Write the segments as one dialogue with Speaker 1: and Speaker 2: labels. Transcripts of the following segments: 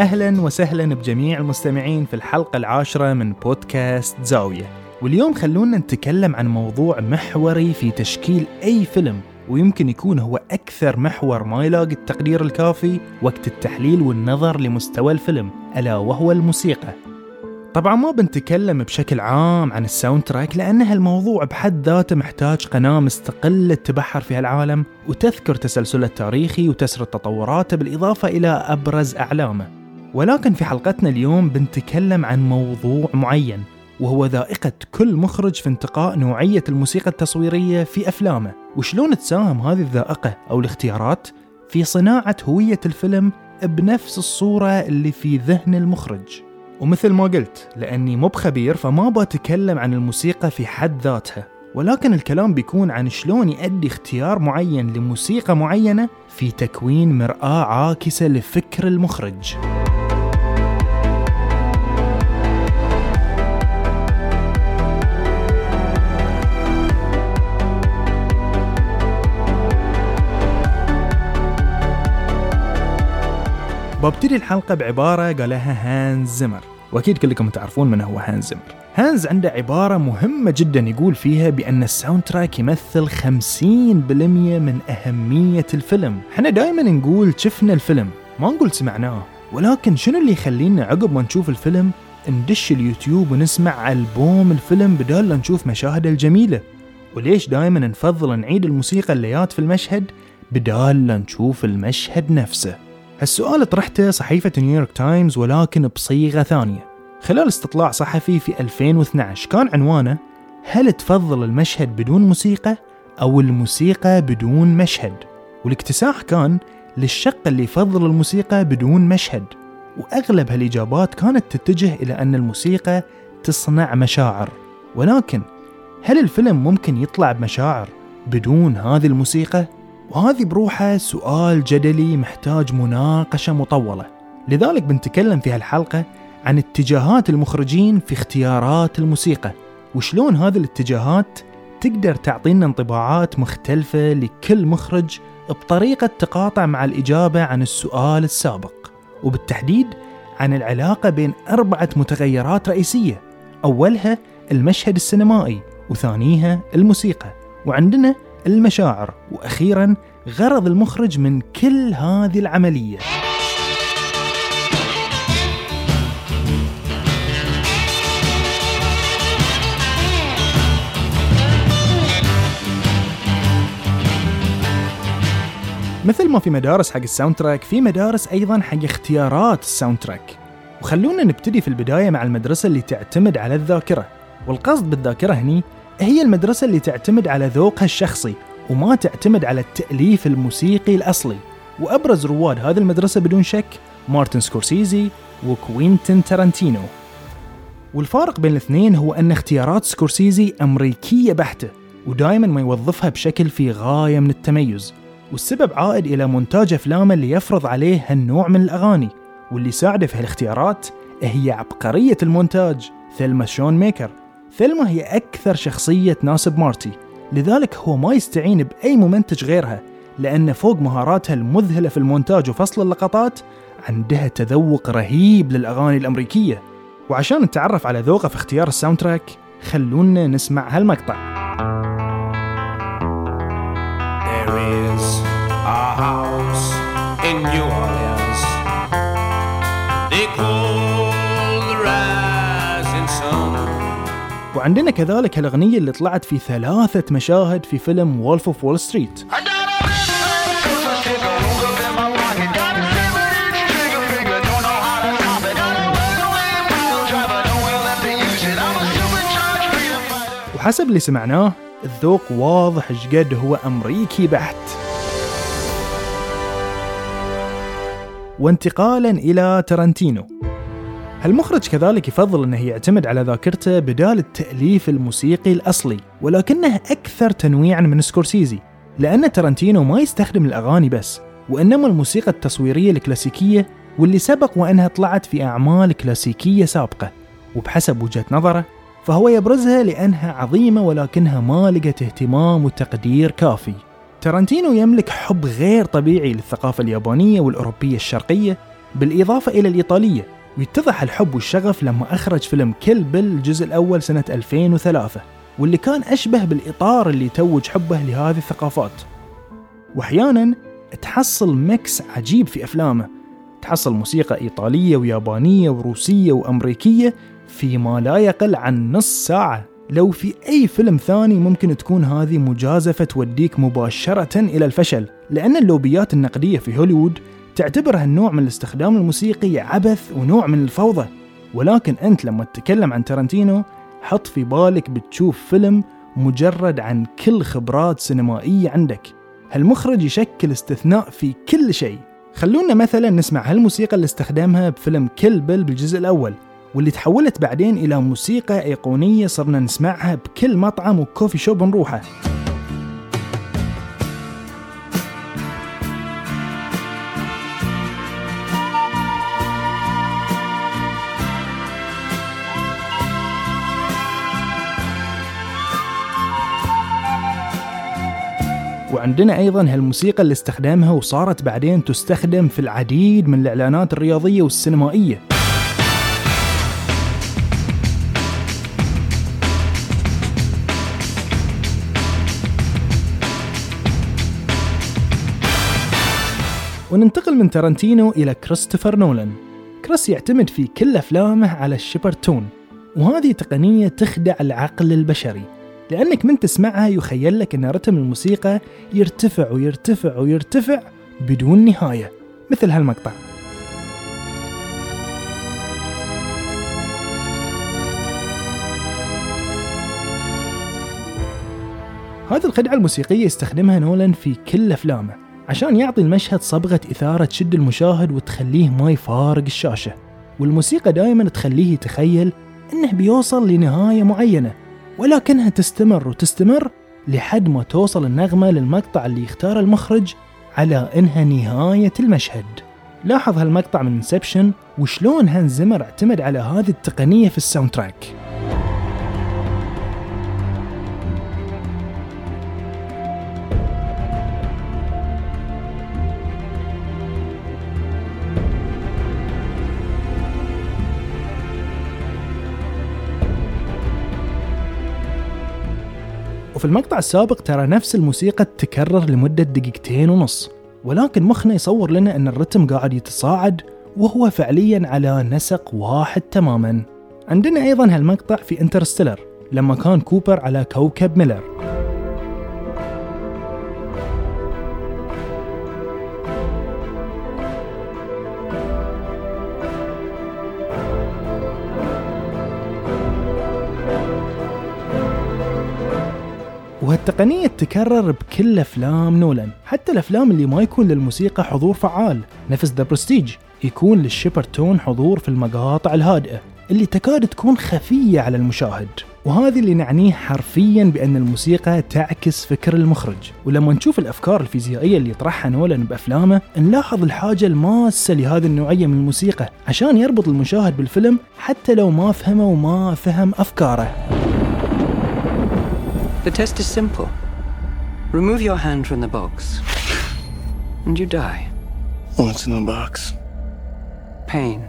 Speaker 1: أهلا وسهلا بجميع المستمعين في الحلقة العاشرة من بودكاست زاوية. واليوم خلونا نتكلم عن موضوع محوري في تشكيل أي فيلم ويمكن يكون هو أكثر محور ما يلاقي التقدير الكافي وقت التحليل والنظر لمستوى الفيلم ألا وهو الموسيقى. طبعا ما بنتكلم بشكل عام عن ال soundtrack لأن هالموضوع بحد ذاته محتاج قناة مستقلة تبحر في هالعالم وتذكر تسلسله التاريخي وتسرد تطوراته بالإضافة إلى أبرز أعلامه. ولكن في حلقتنا اليوم بنتكلم عن موضوع معين وهو ذائقة كل مخرج في انتقاء نوعية الموسيقى التصويرية في أفلامه. وشلون تساهم هذه الذائقة أو الاختيارات؟ في صناعة هوية الفيلم بنفس الصورة اللي في ذهن المخرج. ومثل ما قلت لأني مو بخبير فما بتكلم عن الموسيقى في حد ذاتها. ولكن الكلام بيكون عن شلون يؤدي اختيار معين لموسيقى معينة في تكوين مرآة عاكسة لفكر المخرج. ببتدي الحلقة بعبارة قالها هانز زمر وأكيد كلكم تعرفون من هو هانز زمر هانز عنده عبارة مهمة جدا يقول فيها بأن ال soundtrack يمثل 50% من أهمية الفيلم. إحنا دائما نقول شفنا الفيلم ما نقول سمعناه. ولكن شنو اللي يخلينا عقب ما نشوف الفيلم؟ ندش اليوتيوب ونسمع ألبوم الفيلم بدال لا نشوف مشاهده الجميلة. وليش دائما نفضل نعيد الموسيقى اللي يات في المشهد؟ بدال لا نشوف المشهد نفسه. هالسؤال طرحته صحيفة نيويورك تايمز ولكن بصيغة ثانية. خلال استطلاع صحفي في 2012 كان عنوانه هل تفضل المشهد بدون موسيقى أو الموسيقى بدون مشهد؟ والاكتساح كان للشق اللي يفضل الموسيقى بدون مشهد. وأغلب هالإجابات كانت تتجه إلى أن الموسيقى تصنع مشاعر. ولكن هل الفيلم ممكن يطلع بمشاعر بدون هذه الموسيقى؟ وهذه بروحها سؤال جدلي محتاج مناقشة مطولة. لذلك بنتكلم في هالحلقة عن اتجاهات المخرجين في اختيارات الموسيقى وشلون هذه الاتجاهات تقدر تعطينا انطباعات مختلفة لكل مخرج بطريقة تقاطع مع الإجابة عن السؤال السابق وبالتحديد عن العلاقة بين أربعة متغيرات رئيسية أولها المشهد السينمائي وثانيها الموسيقى. وعندنا المشاعر وأخيرا غرض المخرج من كل هذه العملية. مثل ما في مدارس حق ال soundtrack في مدارس أيضا حق اختيارات ال soundtrack وخلونا نبتدي في البداية مع المدرسة اللي تعتمد على الذاكرة. والقصد بالذاكرة هني هي المدرسة اللي تعتمد على ذوقها الشخصي وما تعتمد على التأليف الموسيقي الأصلي. وأبرز رواد هذه المدرسة بدون شك مارتن سكورسيزي وكوينتن تارانتينو. والفارق بين الاثنين هو أن اختيارات سكورسيزي أمريكية بحتة ودائما ما يوظفها بشكل في غاية من التميز. والسبب عائد إلى مونتاج أفلامه اللي يفرض عليه هالنوع من الأغاني. واللي ساعده في هالاختيارات هي عبقرية المونتاج ثيلما شونميكر. ثيلما هي أكثر شخصية تناسب مارتي لذلك هو ما يستعين بأي ممنتج غيرها لأن فوق مهاراتها المذهلة في المونتاج وفصل اللقطات عندها تذوق رهيب للأغاني الأمريكية وعشان نتعرف على ذوقه في اختيار ال soundtrack خلونا نسمع هالمقطع There is a house in New Orleans. They وعندنا كذلك الأغنية اللي طلعت في ثلاثة مشاهد في فيلم Wolf of Wall Street وحسب اللي سمعناه الذوق واضح إيش هو أمريكي بحت. وانتقالا إلى ترنتينو. هالمخرج كذلك يفضل أنه يعتمد على ذاكرته بدال التأليف الموسيقي الأصلي ولكنه أكثر تنويعا من سكورسيزي لأن ترنتينو ما يستخدم الأغاني بس وإنما الموسيقى التصويرية الكلاسيكية واللي سبق وأنها طلعت في أعمال كلاسيكية سابقة. وبحسب وجهة نظره فهو يبرزها لأنها عظيمة ولكنها ما لقت اهتمام وتقدير كافي. ترنتينو يملك حب غير طبيعي للثقافة اليابانية والأوروبية الشرقية بالإضافة إلى الإيطالية ويتضح الحب والشغف لما أخرج فيلم Kill Bill الجزء الأول سنة 2003 واللي كان أشبه بالإطار اللي توج حبه لهذه الثقافات. وأحيانا تحصل mix عجيب في أفلامه. تحصل موسيقى إيطالية ويابانية وروسية وأمريكية في ما لا يقل عن نص ساعة. لو في أي فيلم ثاني ممكن تكون هذه مجازفة توديك مباشرة إلى الفشل لأن اللوبيات النقدية في هوليوود تعتبر هالنوع من الاستخدام الموسيقي عبث ونوع من الفوضى. ولكن أنت لما تتكلم عن تارنتينو حط في بالك بتشوف فيلم مجرد عن كل خبرات سينمائية عندك. هالمخرج يشكل استثناء في كل شيء. خلونا مثلا نسمع هالموسيقى اللي استخدمها بفيلم كيل بيل بالجزء الأول واللي تحولت بعدين إلى موسيقى أيقونية صرنا نسمعها بكل مطعم وكوفي شوب نروحه وعندنا أيضا هالموسيقى اللي استخدمها وصارت بعدين تستخدم في العديد من الإعلانات الرياضية والسينمائية. وننتقل من تارانتينو إلى كريستوفر نولان. كريس يعتمد في كل أفلامه على ال Shepard tone وهذه تقنية تخدع العقل البشري. لأنك من تسمعها يخيل لك أن رتم الموسيقى يرتفع ويرتفع ويرتفع بدون نهاية مثل هالمقطع. هذه الخدعة الموسيقية يستخدمها نولان في كل أفلامه عشان يعطي المشهد صبغة إثارة تشد المشاهد وتخليه ما يفارق الشاشة. والموسيقى دائما تخليه يتخيل إنه بيوصل لنهاية معينة. ولكنها تستمر وتستمر لحد ما توصل النغمة للمقطع اللي يختار المخرج على إنها نهاية المشهد. لاحظ هالمقطع من Inception وشلون هانز زمر اعتمد على هذه التقنية في ال soundtrack وفي المقطع السابق ترى نفس الموسيقى تكرر لمدة دقيقتين ونص ولكن مخنا يصور لنا أن الرتم قاعد يتصاعد وهو فعليا على نسق واحد تماما. عندنا أيضا هالمقطع في Interstellar لما كان كوبر على كوكب ميلر. وهالتقنية تكرر بكل أفلام نولان حتى الأفلام اللي ما يكون للموسيقى حضور فعال. نفس The Prestige يكون لل Shepard tone حضور في المقاطع الهادئة اللي تكاد تكون خفية على المشاهد. وهذا اللي نعنيه حرفيا بأن الموسيقى تعكس فكر المخرج. ولما نشوف الأفكار الفيزيائية اللي يطرحها نولان بأفلامه نلاحظ الحاجة الماسة لهذه النوعية من الموسيقى عشان يربط المشاهد بالفيلم حتى لو ما فهمه وما فهم أفكاره.
Speaker 2: The test is simple. Remove your hand from the box, and you die.
Speaker 3: What's in the box?
Speaker 2: Pain.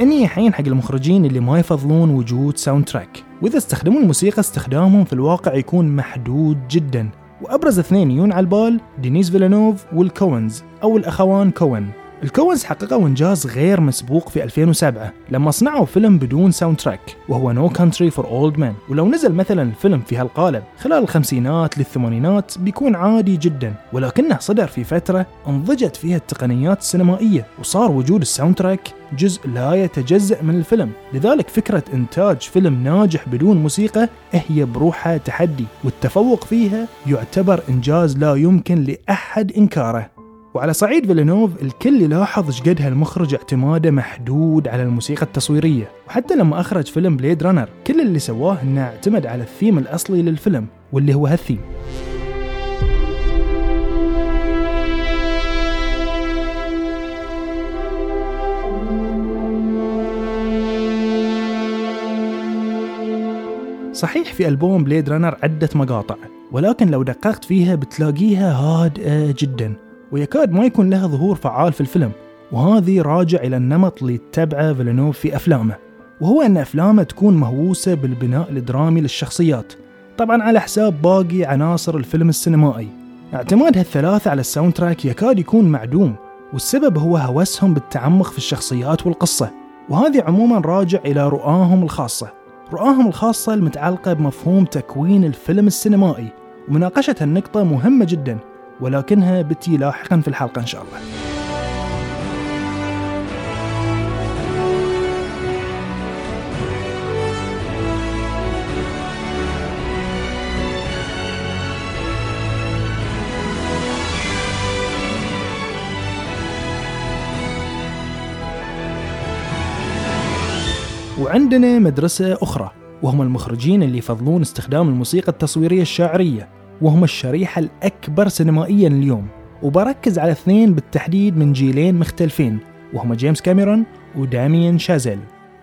Speaker 1: نيي الحين حق المخرجين اللي ما يفضلون وجود soundtrack وإذا استخدموا الموسيقى استخدامهم في الواقع يكون محدود جدا وأبرز اثنين يون على البال دينيس فيلانوف والكوينز أو الأخوان كوين الكوينز حققوا إنجاز غير مسبوق في 2007 لما صنعوا فيلم بدون soundtrack وهو No Country for Old Men ولو نزل مثلا الفيلم في هالقالب خلال الخمسينات للثمانينات بيكون عادي جدا. ولكنه صدر في فترة انضجت فيها التقنيات السينمائية وصار وجود ال soundtrack جزء لا يتجزأ من الفيلم. لذلك فكرة إنتاج فيلم ناجح بدون موسيقى هي بروحها تحدي والتفوق فيها يعتبر إنجاز لا يمكن لأحد إنكاره. وعلى صعيد فيلنوف الكل يلاحظ إيش قد هالمخرج اعتماده محدود على الموسيقى التصويرية. وحتى لما أخرج فيلم Blade Runner كل اللي سواه إنه اعتمد على الثيم الأصلي للفيلم واللي هو هالثيم. صحيح في ألبوم Blade Runner عدة مقاطع ولكن لو دققت فيها بتلاقيها هادئة جدا. ويكاد ما يكون لها ظهور فعال في الفيلم وهذه راجع إلى النمط اللي اتبعه فيلنوف في أفلامه وهو أن أفلامه تكون مهووسة بالبناء الدرامي للشخصيات طبعا على حساب باقي عناصر الفيلم السينمائي. اعتماد هالثلاثة على ال soundtrack يكاد يكون معدوم والسبب هو هوسهم بالتعمق في الشخصيات والقصة وهذه عموما راجع إلى رؤاهم الخاصة. رؤاهم الخاصة المتعلقة بمفهوم تكوين الفيلم السينمائي ومناقشة هالنقطة مهمة جدا ولكنها بتي لاحقا في الحلقة إن شاء الله. وعندنا مدرسة أخرى وهم المخرجين اللي يفضلون استخدام الموسيقى التصويرية الشاعرية. وهم الشريحة الأكبر سينمائيا اليوم. وبركز على اثنين بالتحديد من جيلين مختلفين وهم جيمس كاميرون وداميان شازيل.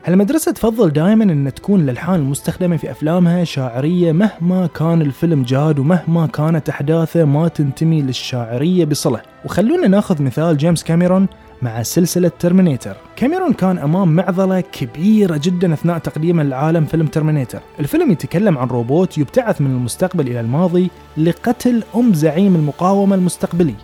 Speaker 1: هالمدرسة تفضل دائما أن تكون الألحان المستخدمة في أفلامها شاعرية مهما كان الفيلم جاد ومهما كانت أحداثه ما تنتمي للشاعرية بصلة. وخلونا ناخذ مثال جيمس كاميرون مع سلسلة Terminator. كاميرون كان أمام معضلة كبيرة جدا أثناء تقديمه لعالم فيلم Terminator. الفيلم يتكلم عن روبوت يبتعث من المستقبل إلى الماضي لقتل أم زعيم المقاومة المستقبلي.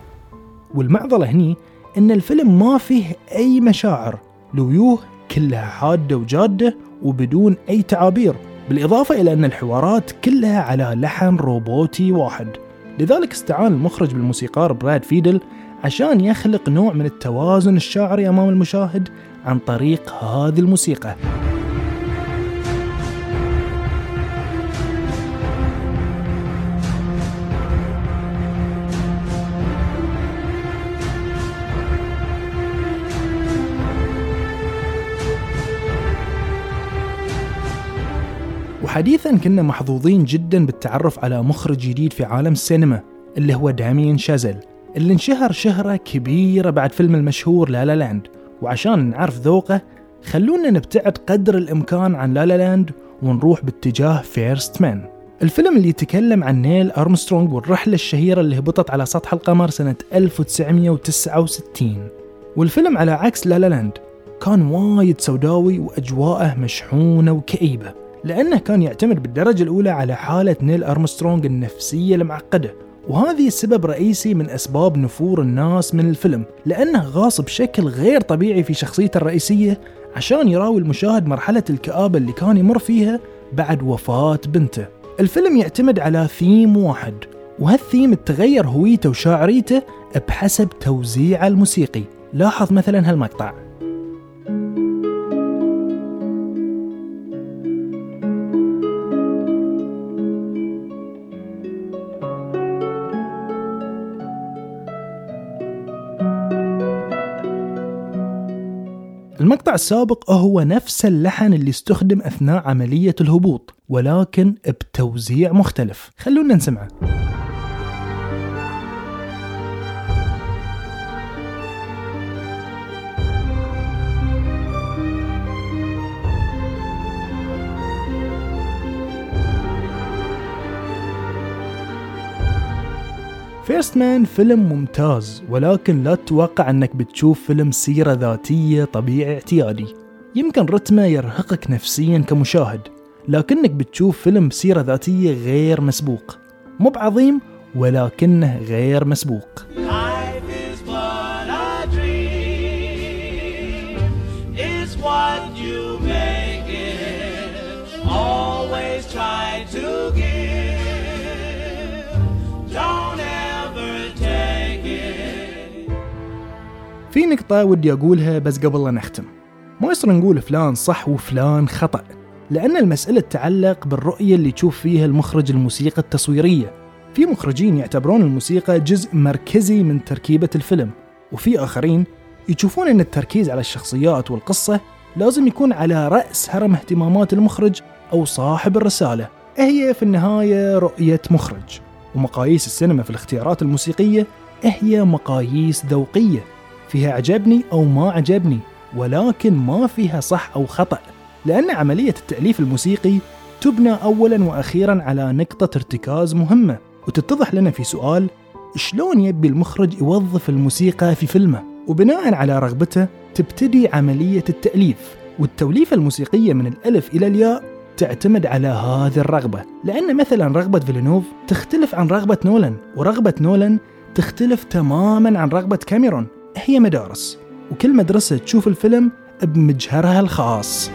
Speaker 1: والمعضلة هني أن الفيلم ما فيه أي مشاعر الويوه كلها حادة وجادة وبدون أي تعابير بالإضافة إلى أن الحوارات كلها على لحن روبوتي واحد. لذلك استعان المخرج بالموسيقار براد فيدل عشان يخلق نوع من التوازن الشاعري أمام المشاهد عن طريق هذه الموسيقى. وحديثا كنا محظوظين جدا بالتعرف على مخرج جديد في عالم السينما اللي هو دامين شازل اللي انشهر شهرة كبيرة بعد فيلم المشهور La La Land. وعشان نعرف ذوقه خلونا نبتعد قدر الإمكان عن La La Land ونروح باتجاه First Man الفيلم اللي يتكلم عن نيل أرمسترونغ والرحلة الشهيرة اللي هبطت على سطح القمر سنة 1969 والفيلم على عكس La La Land. كان وايد سوداوي وأجواءه مشحونة وكئيبة لأنه كان يعتمد بالدرجة الأولى على حالة نيل أرمسترونغ النفسية المعقدة. وهذه سبب رئيسي من أسباب نفور الناس من الفيلم لأنه غاص بشكل غير طبيعي في شخصيته الرئيسية عشان يراوي المشاهد مرحلة الكآبة اللي كان يمر فيها بعد وفاة بنته. الفيلم يعتمد على ثيم واحد وهالثيم تغير هويته وشاعريته بحسب توزيعه الموسيقي. لاحظ مثلا هالمقطع. المقطع السابق هو نفس اللحن اللي استخدم أثناء عملية الهبوط ولكن بتوزيع مختلف. خلونا نسمعه. First Man فيلم ممتاز ولكن لا تتوقع أنك بتشوف فيلم سيرة ذاتية طبيعي اعتيادي. يمكن رتمه يرهقك نفسيا كمشاهد لكنك بتشوف فيلم سيرة ذاتية غير مسبوق. مو بعظيم ولكنه غير مسبوق. في نقطة ودي أقولها بس قبل لا نختم. ما يصير نقول فلان صح وفلان خطأ لأن المسألة تتعلق بالرؤية اللي تشوف فيها المخرج الموسيقى التصويرية. في مخرجين يعتبرون الموسيقى جزء مركزي من تركيبة الفيلم وفي آخرين يشوفون أن التركيز على الشخصيات والقصة لازم يكون على رأس هرم اهتمامات المخرج أو صاحب الرسالة. هي في النهاية رؤية مخرج ومقاييس السينما في الاختيارات الموسيقية هي مقاييس ذوقية. فيها عجبني أو ما عجبني ولكن ما فيها صح أو خطأ لأن عملية التأليف الموسيقي تبنى أولا وأخيرا على نقطة ارتكاز مهمة. وتتضح لنا في سؤال شلون يبي المخرج يوظف الموسيقى في فيلمه؟ وبناء على رغبته تبتدي عملية التأليف. والتوليفة الموسيقية من الألف إلى الياء تعتمد على هذه الرغبة. لأن مثلا رغبة فيلنوف تختلف عن رغبة نولان ورغبة نولان تختلف تماما عن رغبة كاميرون. هي مدارس وكل مدرسة تشوف الفيلم بمجهرها الخاص.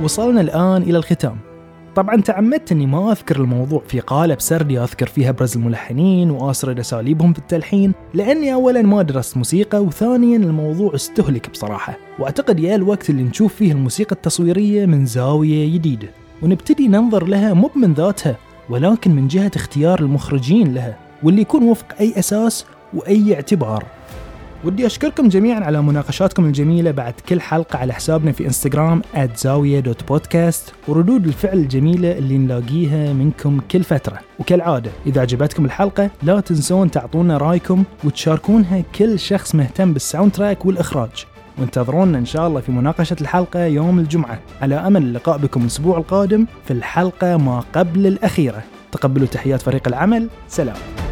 Speaker 1: وصلنا الآن إلى الختام. طبعا تعمدت اني ما أذكر الموضوع. في قالب سردي أذكر فيها أبرز الملحنين وأسرد أساليبهم في التلحين لأني اولا ما درست موسيقى وثانيا الموضوع استهلك بصراحة. وأعتقد يا الوقت اللي نشوف فيه الموسيقى التصويرية من زاوية جديدة ونبتدي ننظر لها مو من ذاتها ولكن من جهة اختيار المخرجين لها واللي يكون وفق أي أساس وأي اعتبار. ودي أشكركم جميعا على مناقشاتكم الجميلة بعد كل حلقة على حسابنا في إنستغرام @زاوية.بودكاست وردود الفعل الجميلة اللي نلاقيها منكم كل فترة. وكالعادة إذا عجبتكم الحلقة لا تنسون تعطونا رأيكم وتشاركونها كل شخص مهتم بالساوند تراك والإخراج. وانتظرونا إن شاء الله في مناقشة الحلقة يوم الجمعة. على أمل اللقاء بكم الأسبوع القادم في الحلقة ما قبل الأخيرة. تقبلوا تحيات فريق العمل. سلام.